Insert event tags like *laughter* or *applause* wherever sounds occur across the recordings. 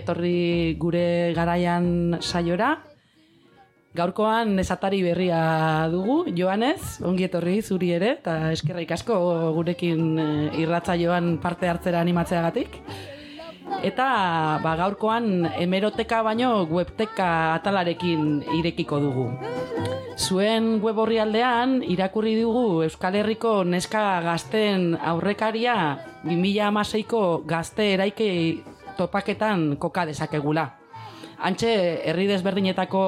etorri gure garaian saiora. Gaurkoan esatari berria dugu, Joanez, ongi etorri zuri ere, eta eskerrik asko gurekin eh, irratza joan parte hartzera animatzeagatik. Eta ba, gaurkoan hemeroteka baino webteka atalarekin irekiko dugu. Zuen web aldean irakurri dugu Euskal Herriko neska gazten aurrekaria 2016ko gazte eraike topaketan koka dezakegula. Antxe, herri desberdinetako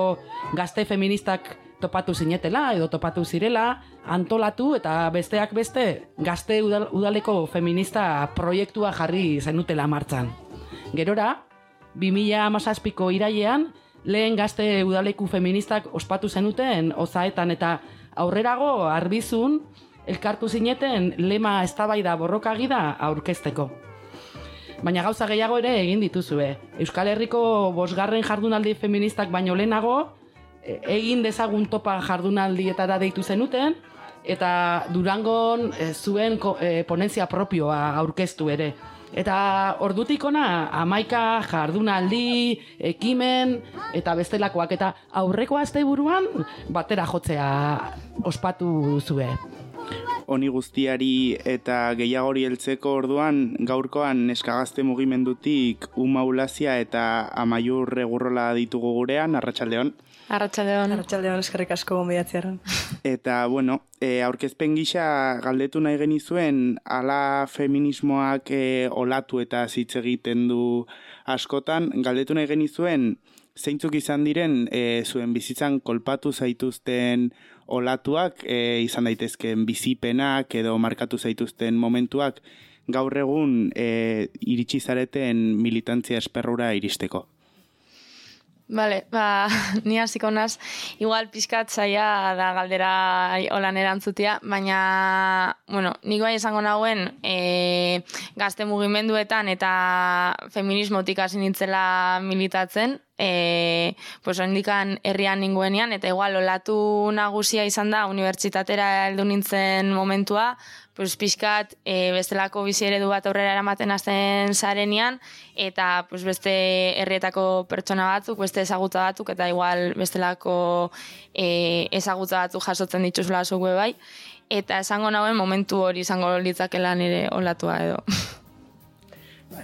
gazte feministak topatu zinetela edo topatu zirela, antolatu eta besteak beste gazte udaleko feminista proiektua jarri zenutela martzan. Gerora, 2017ko irailean, lehen gazte udaleku feministak ospatu zenuten ozaetan eta aurrerago arbizun elkartu zineten lema eztabaida borrokagida aurkezteko. Baina gauza gehiago ere egin dituzue. Euskal Herriko bosgarren jardunaldi feministak baino lehenago, e, egin dezagun topa jardunaldietara deitu zenuten, eta Durangon e, zuen e, ponentzia propioa aurkeztu ere. Eta ordutik ona amaika jardunaldi, ekimen eta bestelakoak eta aurreko asteburuan batera jotzea ospatu zue. Oni guztiari eta gehiagori heltzeko orduan gaurkoan eskagazte mugimendutik umaulazia eta amaiur regurrola ditugu gurean, arratsaldeon. Arratxaldeon. Arratxaldeon eskerrik asko gombiatzearen. *laughs* Eta, bueno, e, aurkezpen gisa galdetu nahi genizuen ala feminismoak e, olatu eta hitz egiten du askotan, galdetu nahi genizuen zeintzuk izan diren e, zuen bizitzan kolpatu zaituzten olatuak, e, izan daitezken bizipenak edo markatu zaituzten momentuak, gaur egun e, iritsi zareten militantzia esperrura iristeko. Vale, ba, *laughs* ni hasiko naz, igual pizkat zaia da galdera holan erantzutia, baina, bueno, nik bai esango nahuen e, gazte mugimenduetan eta feminismotik hasi nintzela militatzen, e, pues ondikan herrian ninguenean, eta igual olatu nagusia izan da, unibertsitatera heldu nintzen momentua, pues pixkat e, bestelako bizi eredu bat aurrera eramaten hasten zarenean eta pues beste herrietako pertsona batzuk, beste ezagutza batzuk eta igual bestelako e, ezagutza batzuk jasotzen dituzula zuke bai eta esango nauen momentu hori izango litzakela nire olatua edo.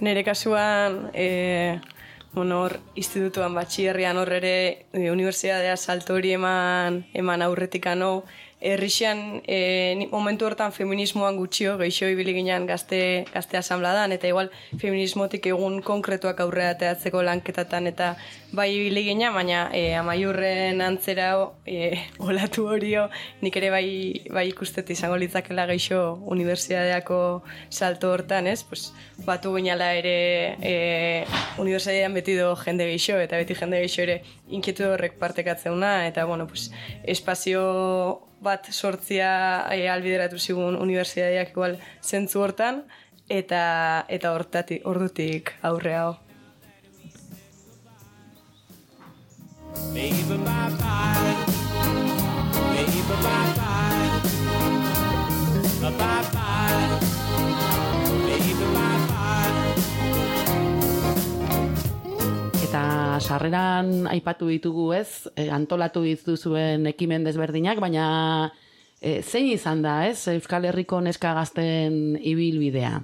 Nire kasuan e, bueno, hor institutuan batxierrian hor ere e, universidadea salto hori eman, eman aurretik anau Errixan, e, momentu hortan feminismoan gutxio, geixo ibili ginen gazte, gazte asambladan, eta igual feminismotik egun konkretuak aurrea teatzeko lanketatan, eta bai ibili ginen, baina e, amaiurren antzera e, *laughs* olatu horio, nik ere bai, bai ikustet izango litzakela geixo universidadeako salto hortan, ez? Pues, batu ginala ere e, universidadean beti do jende geixo, eta beti jende geixo ere inkietu horrek partekatzena, eta bueno, pues, espazio bat sortzia e, albideratu zigun unibertsitateak igual zentzu hortan eta eta hortati ordutik aurre hau. Baby, bye bye. Baby, bye bye. Bye bye. Sarreran aipatu ditugu ez, e, antolatu dituzuen ekimen desberdinak, baina e, zein izan da ez, Euskal Herriko neska gazten ibilbidea?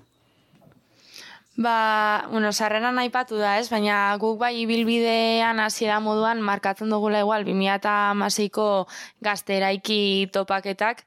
Ba, bueno, sarreran aipatu da ez, baina guk bai ibilbidean hasiera moduan markatzen dugula igual 2016ko gazteraiki topaketak,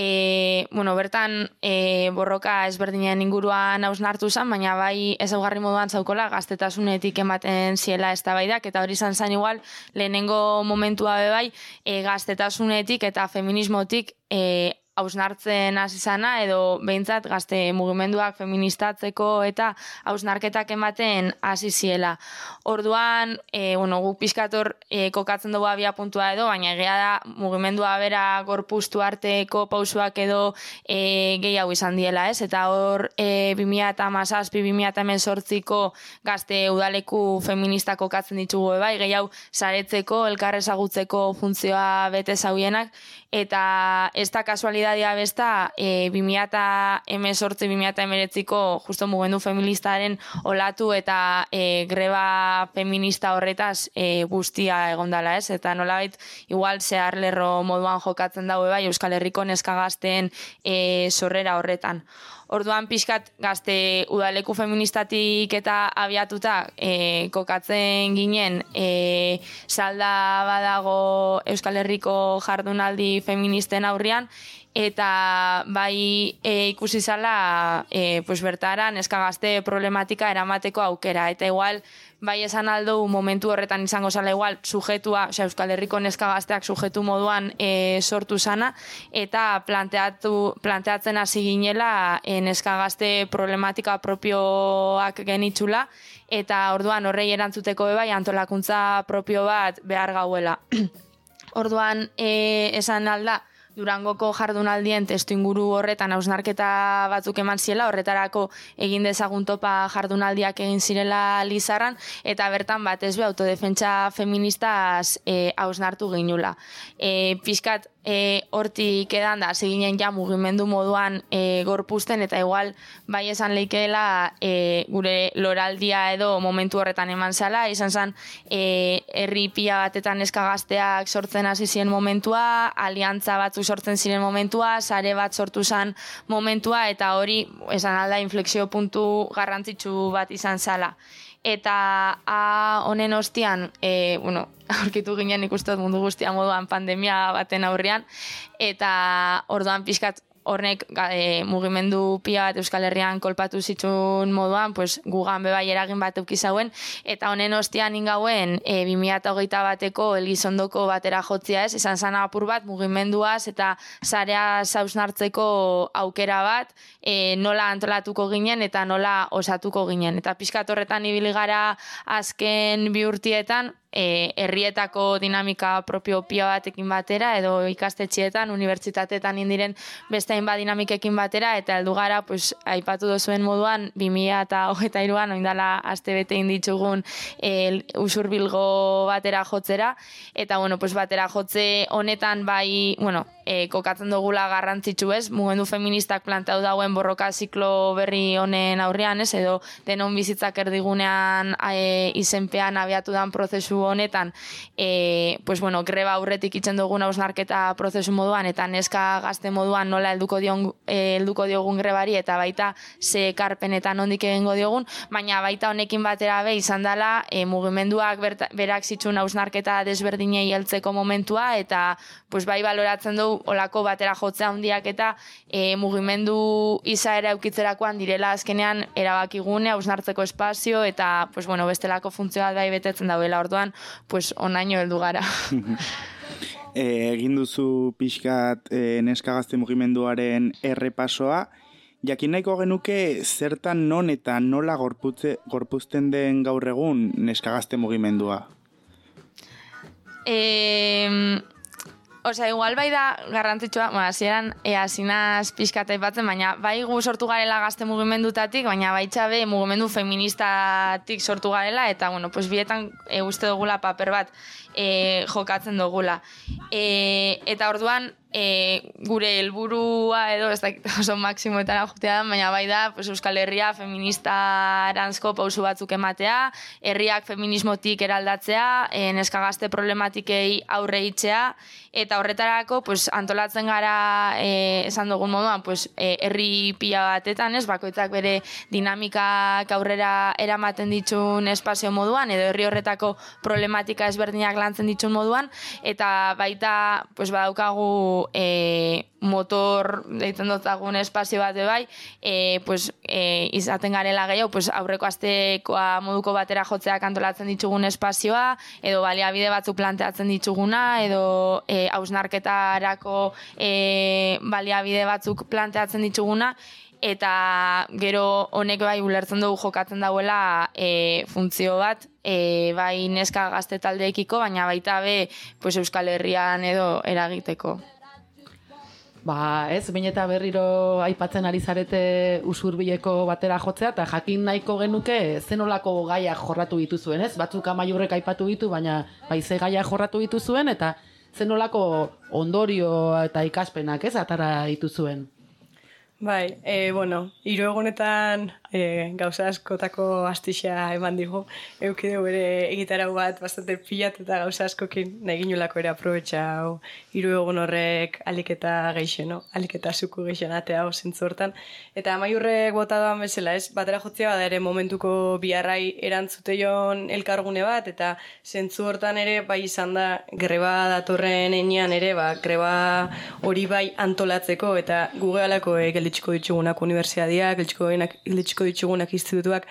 e, bueno, bertan e, borroka ezberdinen inguruan hausnartu zen, baina bai ezaugarri moduan zaukola gaztetasunetik ematen ziela ez eta hori izan zen igual lehenengo momentua be bai e, gaztetasunetik eta feminismotik e, hausnartzen hasi zana edo behintzat gazte mugimenduak feministatzeko eta hausnarketak ematen hasi ziela. Orduan, e, bueno, guk pizkator e, kokatzen dugu abia puntua edo, baina egia da mugimendua bera gorpustu arteko pausuak edo e, gehiago izan diela, ez? Eta hor, e, 2000 eta mazazpi, 2000 eta sortziko gazte udaleku feminista kokatzen ditugu bai, gehiago saretzeko, elkarrezagutzeko funtzioa bete zauienak, eta ez da kasualidad dia besta, e, 2018-2019ko justo mugendu feministaren olatu eta e, greba feminista horretaz e, guztia egondala ez, eta nolabait igual zehar lerro moduan jokatzen daue bai Euskal Herriko neskagazten e, sorrera horretan. Orduan pixkat gazte udaleku feministatik eta abiatuta e, kokatzen ginen e, salda badago Euskal Herriko jardunaldi feministen aurrian eta bai e, ikusi zala e, pues bertara neska gazte problematika eramateko aukera. Eta igual bai esan aldo momentu horretan izango zala igual sujetua, osea Euskal Herriko neska gazteak sujetu moduan e, sortu sana eta planteatu planteatzen hasi ginela e, neska gazte problematika propioak genitzula eta orduan horrei erantzuteko bai antolakuntza propio bat behar gauela. *clears throat* orduan e, esan alda Durangoko jardunaldien testu inguru horretan hausnarketa batzuk eman ziela, horretarako egin dezagun topa jardunaldiak egin zirela Lizarran, eta bertan bat ez be autodefentsa feministaz e, hausnartu ginula. E, piskat, e, hortik edan da, seginen ja mugimendu moduan e, gorpusten, eta igual bai esan leikeela e, gure loraldia edo momentu horretan eman zela, izan zen e, herri pia batetan eskagazteak sortzen hasi ziren momentua, aliantza batzu sortzen ziren momentua, sare bat sortu zen momentua, eta hori esan alda inflexio puntu garrantzitsu bat izan zala eta a honen ostian, e, bueno, *laughs* aurkitu ginen ikustot mundu guztia moduan pandemia baten aurrean, eta orduan pixkat hornek e, mugimendu pia bat Euskal Herrian kolpatu zitsun moduan, pues, gugan bebai eragin bat eukizauen, eta honen ostian ingauen e, 2008 bateko elgizondoko batera jotzia ez, izan zan apur bat mugimenduaz eta zarea zausnartzeko aukera bat, e, nola antolatuko ginen eta nola osatuko ginen. Eta pixkat horretan ibili gara azken biurtietan, e, herrietako dinamika propio pia batekin batera edo ikastetxietan, unibertsitatetan indiren beste hainbat dinamikekin batera eta heldu gara, pues, aipatu dozuen moduan 2000 eta hogeta iruan oindala aste bete inditzugun e, usurbilgo batera jotzera. Eta bueno, pues, batera jotze honetan bai, bueno, e, kokatzen dugula garrantzitsu ez, mugendu feministak plantau dauen borroka ziklo berri honen aurrean ez, edo denon bizitzak erdigunean e, izenpean abiatu dan prozesu honetan, e, pues bueno, greba aurretik itzen dugun hausnarketa prozesu moduan, eta neska gazte moduan nola helduko dion e, helduko diogun grebari, eta baita ze karpenetan ondik egingo diogun, baina baita honekin batera be izan dela e, mugimenduak berak zitzun hausnarketa desberdinei heltzeko momentua, eta pues bai baloratzen du olako batera jotzea handiak eta e, mugimendu izaera eukitzerakoan direla azkenean erabakigune, hausnartzeko espazio eta pues, bueno, bestelako funtzioa bai betetzen dauela orduan, pues, onaino heldu gara. *laughs* e, egin duzu pixkat e, neskagazte mugimenduaren errepasoa, Jakin nahiko genuke zertan non eta nola gorputze, gorpuzten den gaur egun neskagazte mugimendua? Eh, Osea, igual bai da garrantzitsua, bueno, hasieran e asinaz pizkata ipatzen, baina bai gu sortu garela gazte mugimendutatik, baina baitza be mugimendu feministatik sortu garela eta bueno, pues bietan e, uste dugula paper bat e, jokatzen dugula. E, eta orduan e, gure helburua edo ez *laughs* da oso maksimoetara jutea baina bai da pues, Euskal Herria feminista arantzko pausu batzuk ematea, herriak feminismotik eraldatzea, e, neskagazte problematikei aurre itzea, eta horretarako pues, antolatzen gara e, esan dugun moduan pues, e, herri pila batetan, ez, bakoitzak bere dinamikak aurrera eramaten ditun espazio moduan, edo herri horretako problematika ezberdinak lantzen ditun moduan, eta baita pues, badaukagu e, motor deitzen dutzagun espazio bat bai, e, pues, e, izaten garela gehiago, pues, aurreko astekoa moduko batera jotzeak antolatzen ditugun espazioa, edo baliabide batzuk planteatzen dituguna, edo e, hausnarketarako e, baliabide batzuk planteatzen dituguna, eta gero honek bai ulertzen dugu jokatzen dauela e, funtzio bat, e, bai neska gazte taldeekiko, baina baita be pues, Euskal Herrian edo eragiteko. Ba, ez, bain eta berriro aipatzen ari zarete usurbileko batera jotzea, eta jakin nahiko genuke zenolako gaia jorratu dituzuen, ez? Batzuk amaiurrek aipatu ditu, baina bai ze gaia jorratu dituzuen, eta zenolako ondorio eta ikaspenak ez atara dituzuen. Bai, e, bueno, hiru egunetan e, gauza askotako astixa eman digu. Eukideu bere egitarau bat bastante pilat eta gauza askokin nahi ginulako ere aprobetxa hau. Hiru egun horrek aliketa geixo, no? Aliketa zuku geixo natea hau hortan. Eta amaiurrek bota doan bezala, ez? Batera jotzea bada ere momentuko biarrai erantzute joan elkargune bat, eta zentzu hortan ere bai izan da greba datorren enean ere, ba, greba hori bai antolatzeko, eta gugealako e, gelditxiko ditugunak unibertsiadiak, gelditxiko ditugunak institutuak,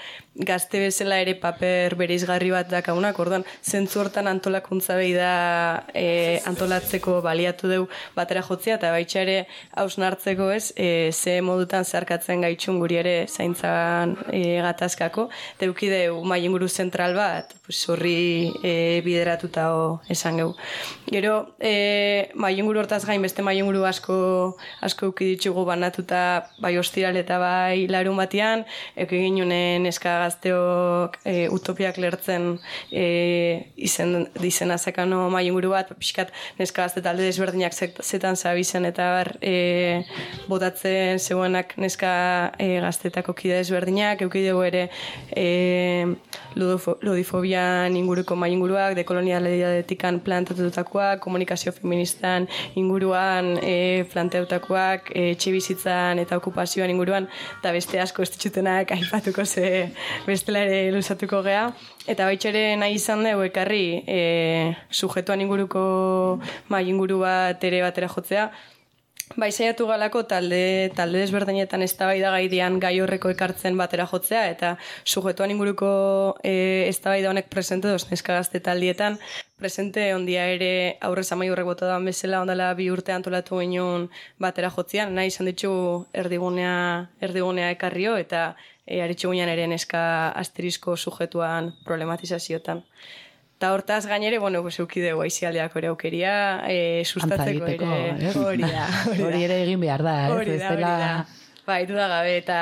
gazte bezala ere paper bereizgarri bat dakaunak, orduan, zentzu hortan antolakuntza behi da e, antolatzeko baliatu deu batera jotzea, eta baitxa ere hausnartzeko ez, e, ze modutan zarkatzen gaitxun guri ere zaintzan e, gatazkako, eta eukideu maien guru zentral bat, pues, horri e, bideratuta o, esan geu. Gero, e, maien guru hortaz gain, beste maien guru asko, asko eukiditzugu banatuta bai ostiral eta bai larun batean, eko egin eska gazteok e, utopiak lertzen e, izen, izen azekano mai inguru bat, pixkat neska gazte talde desberdinak zetan zabizen eta bar e, botatzen zeuenak neska e, gaztetako kide desberdinak, eukideu ere e, ludifobian inguruko mai inguruak, dekolonialediadetikan plantatutakoak, komunikazio feministan inguruan e, planteutakoak, e, txibizitzan eta okupazioan inguruan, eta beste asko ez ditzutenak aipatuko ze bestela ere lusatuko gea. Eta baitxere nahi izan dugu ekarri e, sujetuan inguruko mai inguru bat ere batera jotzea, Bai, saiatu galako talde, talde desberdinetan ez da gaidian gai horreko ekartzen batera jotzea, eta sujetuan inguruko e, ez honek presente doz neska gazte taldietan, presente ondia ere aurrez amai horrek bota da bezala ondala bi urte antolatu ginen batera jotzean, nahi izan ditu erdigunea, erdigunea ekarrio, eta e, aritxu ere neska asterisko sujetuan problematizaziotan. Ta hortaz gainere, bueno, pues euki dugu aizialdeak ere aukeria, e, sustatzeko ere. Hori da, hori ere egin behar da, ez? Hori da, hori da. Ba, du da gabe, eta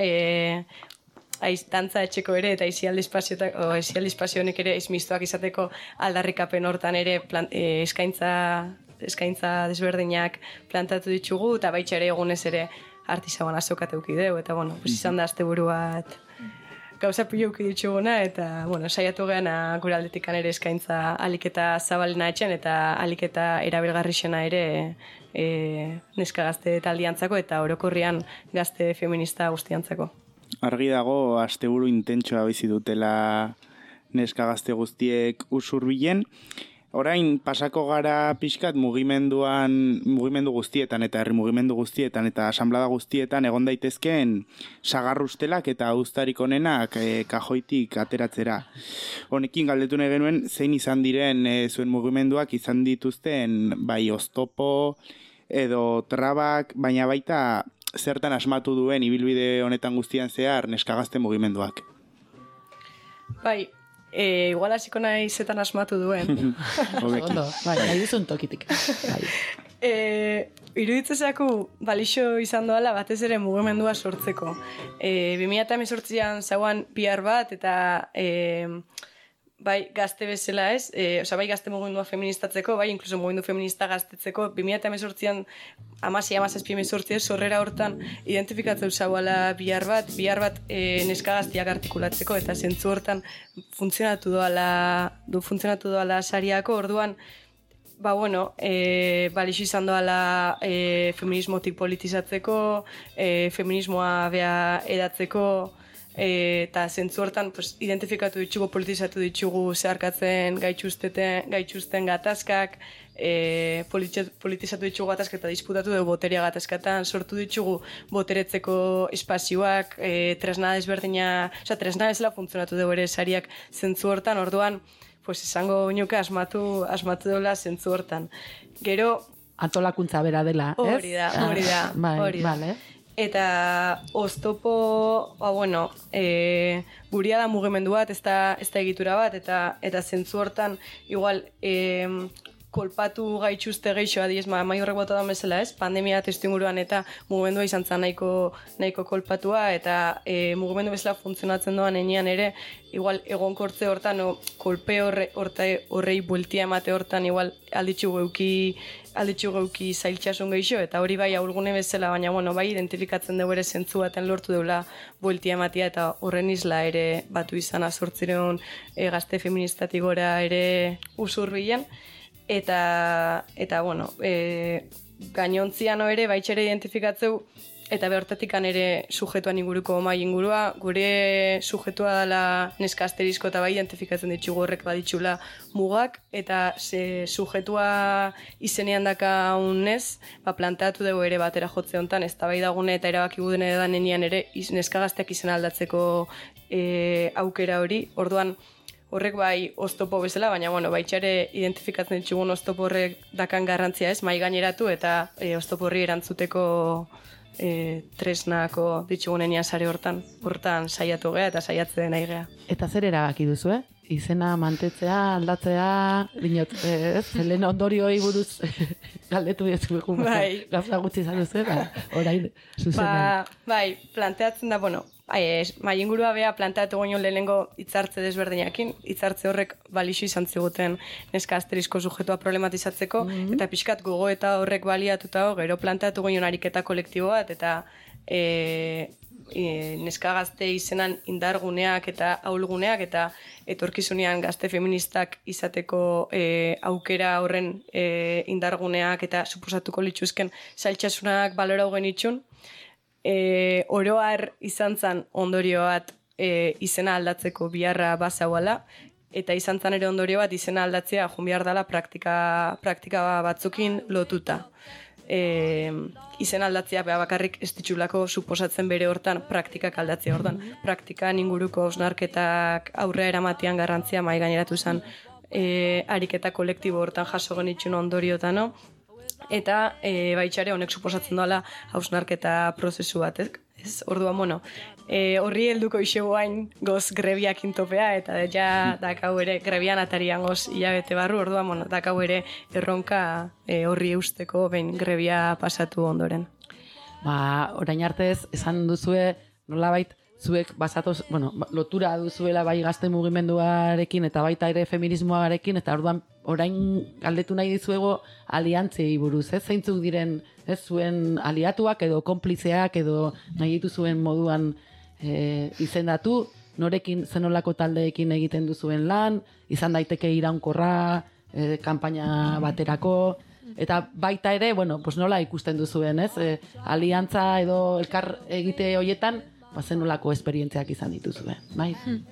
e, aiz, dantza etxeko ere, eta aizialde espazio honek ere izmiztuak izateko aldarrikapen hortan ere plan, e, eskaintza, eskaintza desberdinak plantatu ditugu, eta baitxa ere egunez ere artizagoan azokat euki dugu, eta bueno, pues izan da azte bat gauza piloki dituguna, eta, bueno, saiatu gehan gure aldetik ere eskaintza aliketa zabalena etxen, eta aliketa erabilgarri ere e, neska gazte taldiantzako, eta orokorrian gazte feminista guztiantzako. Argi dago, asteburu intentsoa bizi dutela neska gazte guztiek usurbilen, Orain pasako gara pixkat mugimenduan, mugimendu guztietan eta herri mugimendu guztietan eta asamblada guztietan egon daitezkeen sagarrustelak eta uztarik onenak e, kajoitik ateratzera. Honekin galdetu nahi genuen zein izan diren e, zuen mugimenduak izan dituzten bai oztopo edo trabak, baina baita zertan asmatu duen ibilbide honetan guztian zehar neskagazte mugimenduak. Bai, E, igual hasiko nahi zetan asmatu duen. *laughs* Ondo, bai, nahi duzun tokitik. Bai. *laughs* E, iruditzezaku balixo izan doala batez ere mugimendua sortzeko. E, 2018an zauan PR bat eta e, bai gazte bezala ez, e, oza, bai gazte mugimendua feministatzeko, bai inkluso mugimendu feminista gaztetzeko, 2018an amasi amazazpi emezortzi sorrera hortan identifikatzen zauala bihar bat, bihar bat e, neska gaztiak artikulatzeko, eta zentzu hortan funtzionatu doala, du funtzionatu doala sariako, orduan, ba bueno, e, balixo izan doala e, feminismotik politizatzeko, e, feminismoa bea edatzeko, eta zentzu hortan pues, identifikatu ditugu, politizatu ditugu zeharkatzen gaitxusteten, gaitxusten gatazkak, e, politizatu ditugu gatazka eta disputatu dugu boteria gatazkatan, sortu ditugu boteretzeko espazioak, e, tresna desberdina, oza, tresna ezela funtzionatu dugu ere sariak zentzu hortan, orduan, pues, izango nuke asmatu, asmatu dola zentzu hortan. Gero, Antolakuntza bera dela, ez? Hori da, hori da. Ah, bai, hori da. Vale eta oztopo, ba, bueno, e, guria da mugimendu bat, ez da, ez da egitura bat, eta eta zentzu hortan, igual, e, kolpatu gaitxuzte geixo adiez, ma, mai horrek bota da bezala ez, pandemia testu eta mugimendua izan zen nahiko, nahiko kolpatua eta e, mugimendu bezala funtzionatzen doan enean ere, igual egonkortze hortan, o, kolpe horre, horre, horrei bueltia emate hortan, igual alditxu geuki, alditxu geuki zailtxasun geixo, eta hori bai aurgune bezala, baina bueno, bai identifikatzen dugu ere zentzu baten lortu deula bueltia ematia, eta horren isla ere batu izan azortzireun e, gazte feministatik gora ere usurbilen, eta eta bueno, e, gainontziano ere baitxere identifikatzeu eta behortatikan ere sujetuan inguruko mai ingurua, gure sujetua dela neska asterizko eta bai identifikatzen ditugu horrek baditxula mugak, eta ze sujetua izenean daka unez, ba, planteatu dugu ere batera jotze honetan, ez bai dagune eta erabaki guden edan ere, neska gazteak izen aldatzeko e, aukera hori, orduan, horrek bai oztopo bezala, baina bueno, baitxare identifikatzen ditugun oztopo horrek dakan garrantzia ez, mai gaineratu eta e, oztopo horri erantzuteko e, tresnako ditugunen sare hortan, hortan saiatu gea eta saiatzen nahi gea. Eta zer erabaki duzu, eh? Izena mantetzea, aldatzea, dinot, ez, zelen ondorioi buruz *laughs* galdetu diezu bai. gauza gutxi izan duzu, ba, orain, zuzenean. Ba, bai, planteatzen da, bueno, mai ingurua bea planteatu goño lehenengo hitzartze desberdinakin, hitzartze horrek balixu izan ziguten neska asterisko sujetua problematizatzeko, mhm. eta pixkat gogo eta horrek baliatuta gero planteatu goño ariketa kolektibo bat, eta e, e, neska gazte izenan indarguneak eta aulguneak, eta etorkizunean gazte feministak izateko e, aukera horren e, indarguneak eta suposatuko lituzken zailtxasunak balora hogen itxun, e, oroar izan zen ondorio bat e, izena aldatzeko biharra bazauala, eta izan zen ere ondorio bat izena aldatzea joan behar dela praktika, praktika batzukin lotuta. E, izen aldatzea beha bakarrik ez ditxulako suposatzen bere hortan praktikak aldatzea hortan. Praktika inguruko osnarketak aurrea eramatian garrantzia mai gaineratu zen e, ariketa kolektibo hortan jaso genitxun ondoriotan, no? Eta e, baitxare honek suposatzen doala hausnarketa prozesu bat, ez? ez orduan, bueno, e, horri helduko ise guain goz grebiak intopea, eta ja dakau ere grebian atarian goz hilabete barru, orduan, bueno, dakau ere erronka e, horri eusteko behin grebia pasatu ondoren. Ba, orain artez, esan duzue, nolabait, zuek basatoz, bueno, lotura duzuela bai gazte mugimenduarekin eta baita ere feminismoarekin eta orduan orain galdetu nahi dizuego aliantzei buruz, ez zeintzuk diren ez zuen aliatuak edo konplizeak edo nahi dituzuen moduan e, izendatu, norekin zenolako taldeekin egiten duzuen lan, izan daiteke iraunkorra, e, kanpaina baterako, eta baita ere, bueno, pues nola ikusten duzuen, ez? E, aliantza edo elkar egite hoietan, ba, zenolako esperientziak izan dituzue, bai? Hmm.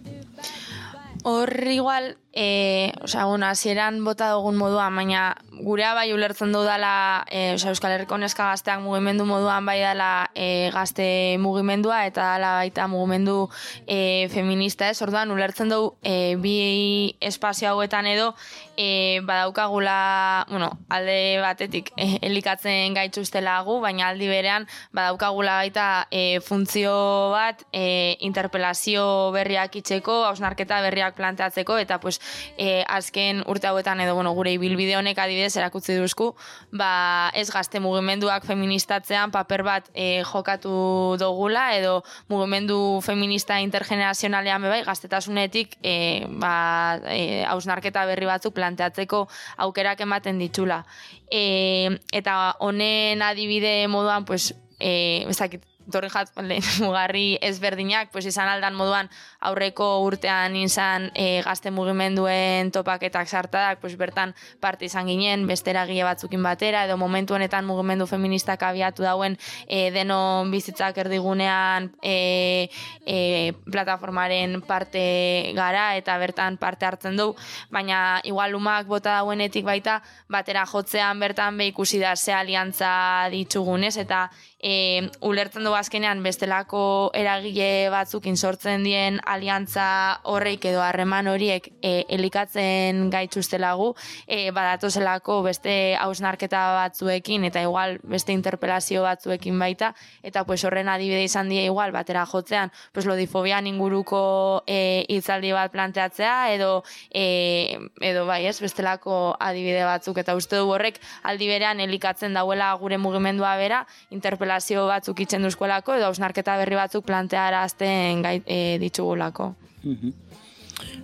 Hor igual, e, osea, bueno, hasieran bota dugun moduan, baina gurea bai ulertzen du dela, e, osea, Euskal Herriko neska gazteak mugimendu moduan bai dela e, gazte mugimendua eta dela baita mugimendu e, feminista ez, orduan ulertzen du e, bi espazio hauetan edo e, badaukagula, bueno, alde batetik e, elikatzen gaitzuztela gu, baina aldi berean badaukagula baita e, funtzio bat e, interpelazio berriak itzeko, hausnarketa berriak planteatzeko, eta pues e, azken urte hauetan edo bueno, gure ibilbide honek adibidez erakutzi duzku, ba, ez gazte mugimenduak feministatzean paper bat e, jokatu dogula edo mugimendu feminista intergenerazionalean bebai gaztetasunetik e, ba, e, hausnarketa berri batzuk planteatzeko aukerak ematen ditula. E, eta honen adibide moduan, pues, e, ezakit, torri jat, *laughs* mugarri ezberdinak, pues izan aldan moduan aurreko urtean izan e, gazte mugimenduen topaketak sartadak, pues bertan parte izan ginen, bestera gile batzukin batera, edo momentu honetan mugimendu feministak abiatu dauen e, denon bizitzak erdigunean e, e, plataformaren parte gara, eta bertan parte hartzen du, baina igual umak bota dauenetik baita, batera jotzean bertan be ikusi da ze aliantza ditugunez, eta e, ulertzen du azkenean bestelako eragile batzuk insortzen dien aliantza horreik edo harreman horiek e, elikatzen gaitzustelagu, e, badatozelako beste hausnarketa batzuekin eta igual beste interpelazio batzuekin baita, eta pues horren adibide izan die igual batera jotzean, pues lodifobian inguruko e, itzaldi bat planteatzea edo e, edo bai ez, bestelako adibide batzuk. Eta uste du horrek aldi berean elikatzen dauela gure mugimendua bera, interpelazio interpelazio batzuk itzen duzkolako edo ausnarketa berri batzuk plantearazten gai, e, ditugulako. Mhm.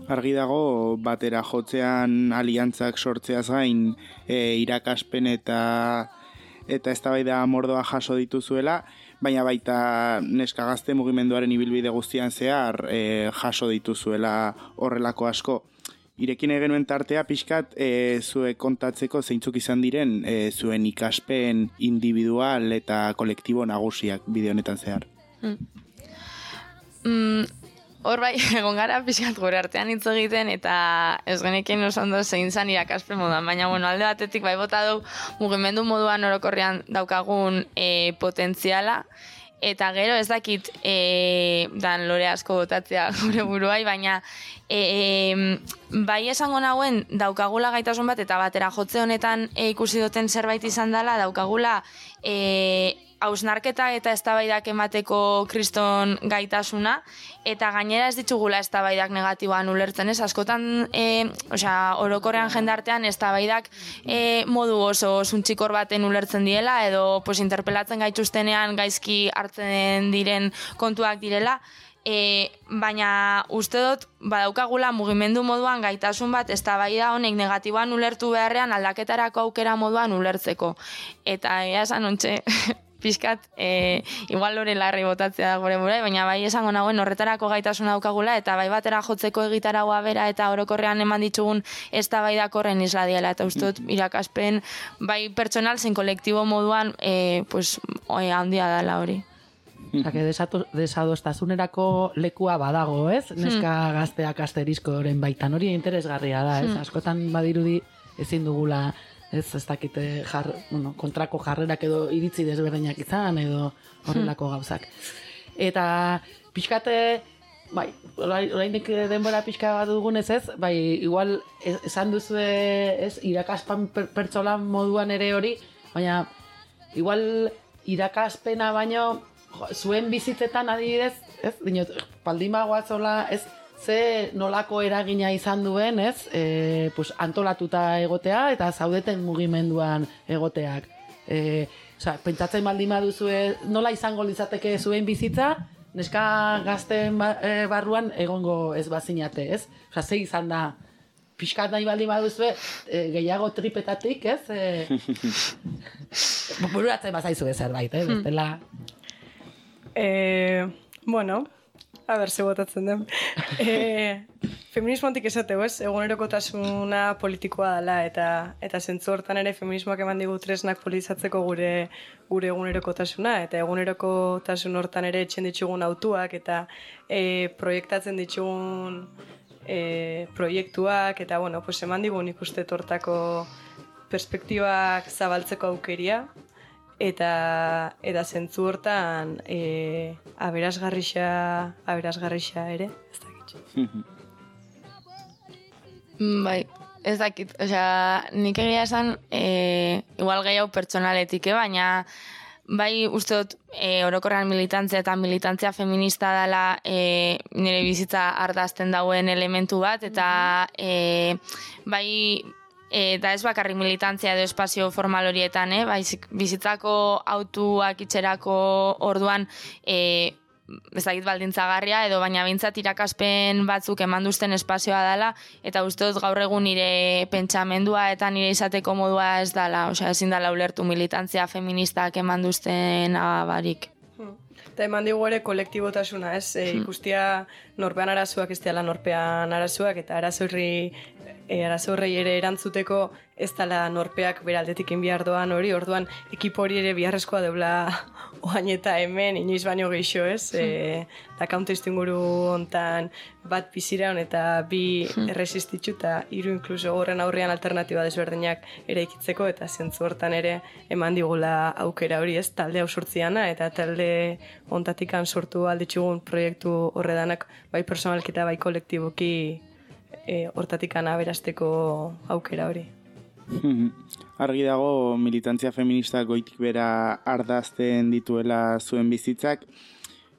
Argi dago batera jotzean aliantzak sortzeaz gain e, irakaspen eta eta eztabaida mordoa jaso dituzuela, baina baita neska gazte mugimenduaren ibilbide guztian zehar e, jaso dituzuela horrelako asko irekin egenuen tartea pixkat e, zue kontatzeko zeintzuk izan diren e, zuen ikaspen individual eta kolektibo nagusiak bide honetan zehar. Mm. Mm, hor bai, *laughs* egon gara pixkat gure artean hitz egiten eta ez genekin oso zein zan irakaspen moduan, baina bueno, alde batetik bai bota du mugimendu moduan orokorrean daukagun e, potentziala, eta gero ez dakit e, dan lore asko botatzea *laughs* gure buruai, baina e, bai esango nauen daukagula gaitasun bat eta batera jotze honetan e, ikusi duten zerbait izan dela daukagula e, hausnarketa eta eztabaidak emateko kriston gaitasuna eta gainera ez ditugula eztabaidak negatiboan ulertzen ez askotan e, osea orokorrean jendartean eztabaidak e, modu oso suntxikor baten ulertzen diela edo pues interpelatzen gaituztenean gaizki hartzen diren kontuak direla E, baina uste dut badaukagula mugimendu moduan gaitasun bat eztabaida honek negatiboan ulertu beharrean aldaketarako aukera moduan ulertzeko. Eta ea esan ontxe, *laughs* pixkat, e, igual lore larri botatzea da gure burai, baina bai esango nagoen horretarako gaitasun daukagula, eta bai batera jotzeko egitaragoa bera, eta orokorrean eman ditugun ez da bai dakorren isla diela, eta uste mm. irakaspen, bai pertsonal zen kolektibo moduan, e, pues, oi, handia dela hori. Zake, desadostasunerako lekua badago, ez? Hmm. Neska gazteak asterizkoren baitan hori interesgarria da, ez? Hmm. Askotan badirudi ezin dugula ez, ez dakite jar, bueno, kontrako jarrerak edo iritzi desberdinak izan, edo horrelako gauzak. Eta pixkate, bai, orain denbora pixka bat dugunez ez, bai, igual esan duzu ez, irakaspan per, pertsolan moduan ere hori, baina igual irakaspena baino zuen bizitzetan adibidez, ez, dinot, paldimagoa zola, ez, ze nolako eragina izan duen, ez? E, pues, antolatuta egotea eta zaudeten mugimenduan egoteak. E, oza, pentsatzen baldin baduzu nola izango litzateke zuen bizitza, neska gazten ba, e, barruan egongo ez bazinate, ez? Oza, ze izan da, pixkat nahi baldin baduzu e, gehiago tripetatik, ez? E, *laughs* bururatzen bazaizu zerbait, eh? Bestela... Eh, bueno, A ber, ze botatzen den. *laughs* e, feminismotik esateu, ez? Egunerokotasuna politikoa dela eta eta zentzu hortan ere feminismoak eman digu tresnak politizatzeko gure gure egunerokotasuna eta egunerokotasun hortan ere etxen ditugun autuak eta e, proiektatzen ditugun e, proiektuak eta bueno, pues eman digu nik uste tortako perspektibak zabaltzeko aukeria eta eta zentzu hortan e, aberasgarrixa aberasgarrixa ere ez dakit. Mm, bai ez dakit. Osea nik egia esan e, igual gehiago pertsonaletik eh? baina bai uste dut e, orokorrean militantzia eta militantzia feminista dela e, nire bizitza ardazten dauen elementu bat eta e, bai eta ez bakarrik militantzia edo espazio formal horietan, eh? Baizik, bizitzako autuak itxerako orduan e, ezagit baldintzagarria edo baina bintzat irakaspen batzuk emanduzten espazioa dela eta uste dut gaur egun nire pentsamendua eta nire izateko modua ez dela, osea ezin dela ulertu militantzia feministak emanduzten abarik. Hmm. Eta eman digu ere kolektibotasuna, ez? E, ikustia norpean arazoak ez dela norpean arazoak, eta arazorri e, arazorrei ere erantzuteko ez dela norpeak beraldetik inbiar doan hori, orduan ekipo hori ere biharrezkoa deula *laughs* oain eta hemen, inoiz baino gehiago ez, e, da kauntestu inguru hontan bat biziraun eta bi erresistitzu eta hiru inkluso horren aurrean alternatiba desberdinak ere ikitzeko eta zentzu hortan ere eman digula aukera hori ez, talde hau sortziana eta talde ontatikan sortu alditzugun proiektu horredanak bai personalketa bai kolektiboki e, hortatikan aberasteko aukera hori. *laughs* Argi dago militantzia feminista goitik bera ardazten dituela zuen bizitzak.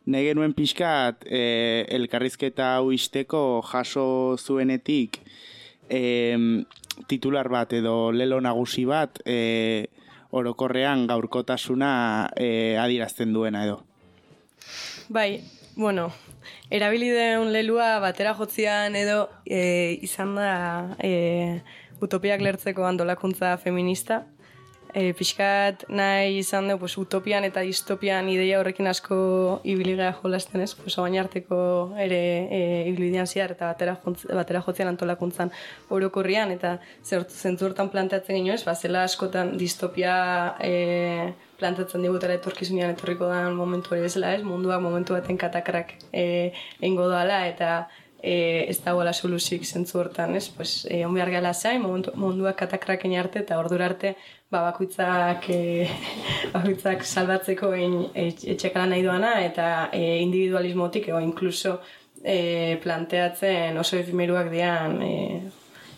Nege nuen pixkat e, elkarrizketa hau isteko jaso zuenetik e, titular bat edo lelo nagusi bat e, orokorrean gaurkotasuna e, adirazten duena edo. Bai, bueno, erabili den lelua batera jotzian edo e, izan da e, utopiak lertzeko antolakuntza feminista. E, pixkat nahi izan dugu pues, utopian eta distopian ideia horrekin asko ibiliga jolasten ez, pues, arteko ere e, ibilidean ziar eta batera, batera jotzean antolakuntzan orokorrian eta zentzu hortan planteatzen gino ez, ba, zela askotan distopia e, plantatzen digutela etorkizunean etorriko da momentu hori bezala ez, munduak momentu baten katakrak e, eingo doala eta e, ez dagoela soluzik zentzu hortan, ez? Pues, e, on behar gala zain, munduak katakraken arte eta ordura arte ba, bakuitzak, e, *laughs* bakuitzak salbatzeko egin etxekala nahi doana eta e, individualismotik, ego inkluso e, planteatzen oso efimeruak dian e,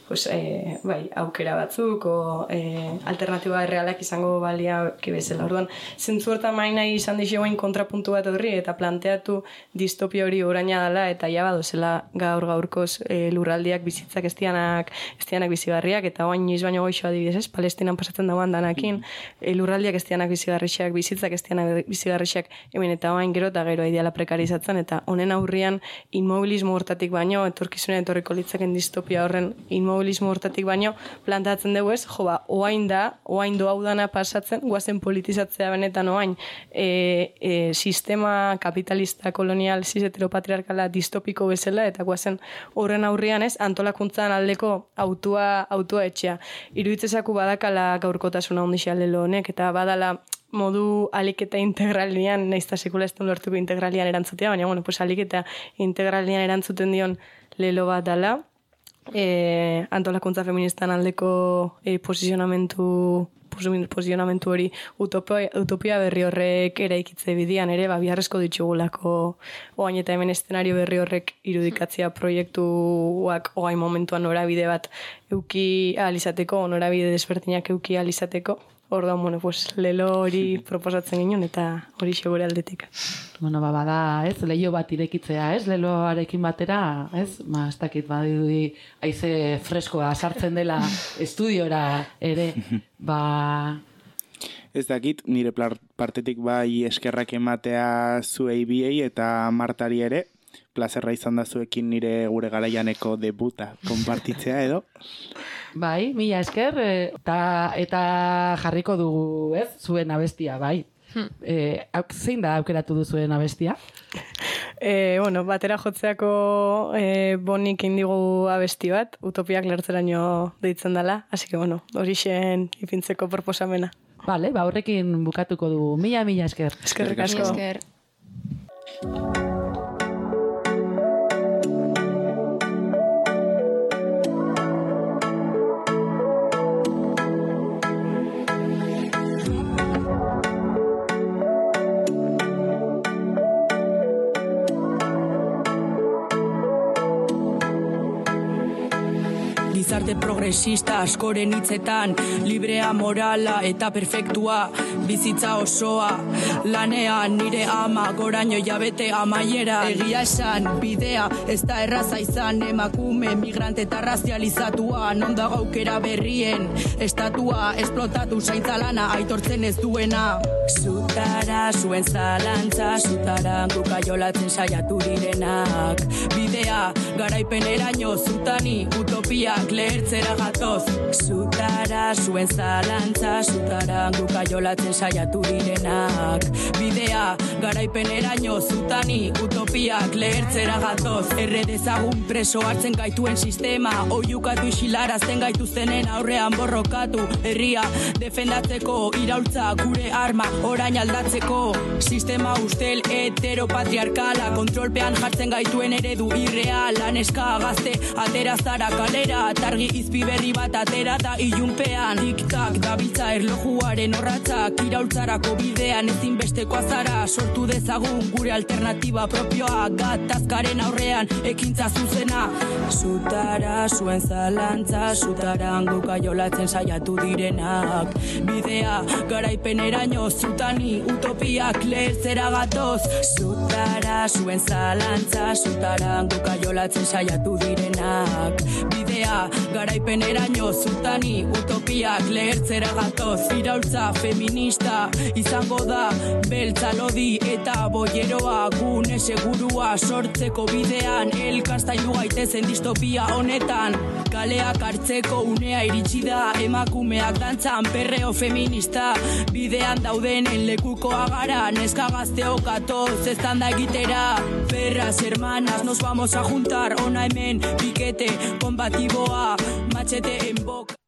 pues, e, bai, aukera batzuk o e, alternatiba errealak izango balia bezala. Orduan, zentzu hortan maina izan dixo kontrapuntu bat horri eta planteatu distopia hori oraina dela eta ja badozela gaur gaurkoz e, lurraldiak bizitzak estianak, estianak bizigarriak eta oain inoiz baino goixo adibidez, ez? Palestinan pasatzen dagoan danakin, e, lurraldiak estianak bizigarriak, bizitzak estianak bizigarriak hemen eta oain gero eta gero ideala prekarizatzen eta honen aurrian inmobilismo hortatik baino etorkizunen etorriko litzaken distopia horren inmobilismo automobilismo hortatik baino plantatzen dugu ez, jo ba, oain da, oain doa udana pasatzen, guazen politizatzea benetan oain, e, e, sistema kapitalista kolonial ziz heteropatriarkala distopiko bezala, eta guazen horren aurrian ez, antolakuntzan aldeko autua, autua etxea. Iruitzezaku badakala gaurkotasuna ondixea lelo honek, eta badala modu aliketa integralian, nahiz eta sekula ez lortuko integralian erantzutea, baina, bueno, pues aliketa integralian erantzuten dion lelo bat dala, e, antolakuntza feministan aldeko e, posizionamentu posizionamentu hori utopia, utopia berri horrek ere ikitze bidian ere, ba, biharrezko ditugulako oain eta hemen eszenario berri horrek irudikatzea proiektuak oain momentuan norabide bat euki alizateko, norabide desbertinak euki alizateko. Orda, bueno, pues, lelo hori *laughs* proposatzen ginen eta hori xegure aldetik. Bueno, ba, bada, ez, leio bat irekitzea, ez, leloarekin batera, ez, ma, ez dakit, badudi, aize freskoa sartzen dela *laughs* estudiora ere, *laughs* ba... Ez dakit, nire partetik bai eskerrak ematea zuei biei eta martari ere, plazerra izan da zuekin nire gure garaianeko debuta konpartitzea edo. Bai, mila esker, eh, eta, eta jarriko dugu, ez, zuen abestia, bai. Hmm. E, zein da aukeratu du zuen abestia? *laughs* E, bueno, batera jotzeako e, bonik indigu abesti bat, utopiak lertzeraino deitzen dela, hasi que, bueno, hori ipintzeko proposamena. Vale, ba, horrekin bukatuko du. Mila, mila esker. Eskerrik asko. Esker. Progresista askoren hitzetan librea morala eta perfektua bizitza osoa. Lanean nire ama goraino jabete amaiera. Egia esan bidea ez da erraza izan emakume migrante eta razializatua. Non da gaukera berrien estatua esplotatu zaintzalana aitortzen ez duena zutara zuen zalantza zutara guka jolatzen saiatu direnak. Bidea garaipen eraino zutani utopiak lehertzera gatoz. Zutara, zuen zalantza, zutara Guka jolatzen saiatu direnak. Bidea, garaipen eraino Zutani, utopiak lehertzera gatoz. Erre dezagun preso hartzen gaituen sistema. Oiukatu isilarazten gaituztenen aurrean borrokatu. Herria, defendatzeko iraultza gure arma orain aldatzeko Sistema ustel heteropatriarkala. Kontrolpean jartzen gaituen eredu irreal. Laneska gazte atera zara kalera. Targi izpi berri bat atera da ilunpean. Tik-tak dabiltza erlojuaren horratzak Iraultzarako bidean ezinbesteko azara. Sortu dezagun gure alternatiba propioa. Gatazkaren aurrean ekintza zuzena. Zutara zuen zalantza Zutaran guka jolatzen saiatu direnak. Bidea garaipen Zutani utopiak leherzera gatoz. Zutara zuen zalantza Zutaran guka jolatzen saiatu direnak. Bidea garaipen eraino Zutani utopiak lehertzera gatoz. Iraultza feminista izango da Beltza lodi eta boieroa. Gune segurua sortzeko bidean Elkastailu gaitezen distopia honetan Kaleak hartzeko unea iritsi da. Emakumeak dantzan perreo feminista. Bidean daudenen lekukoa gara. Neska gazteo katoz ez da egitera. Perras hermanas nos vamos a juntar. Ona hemen pikete kombatiboa Machete en boca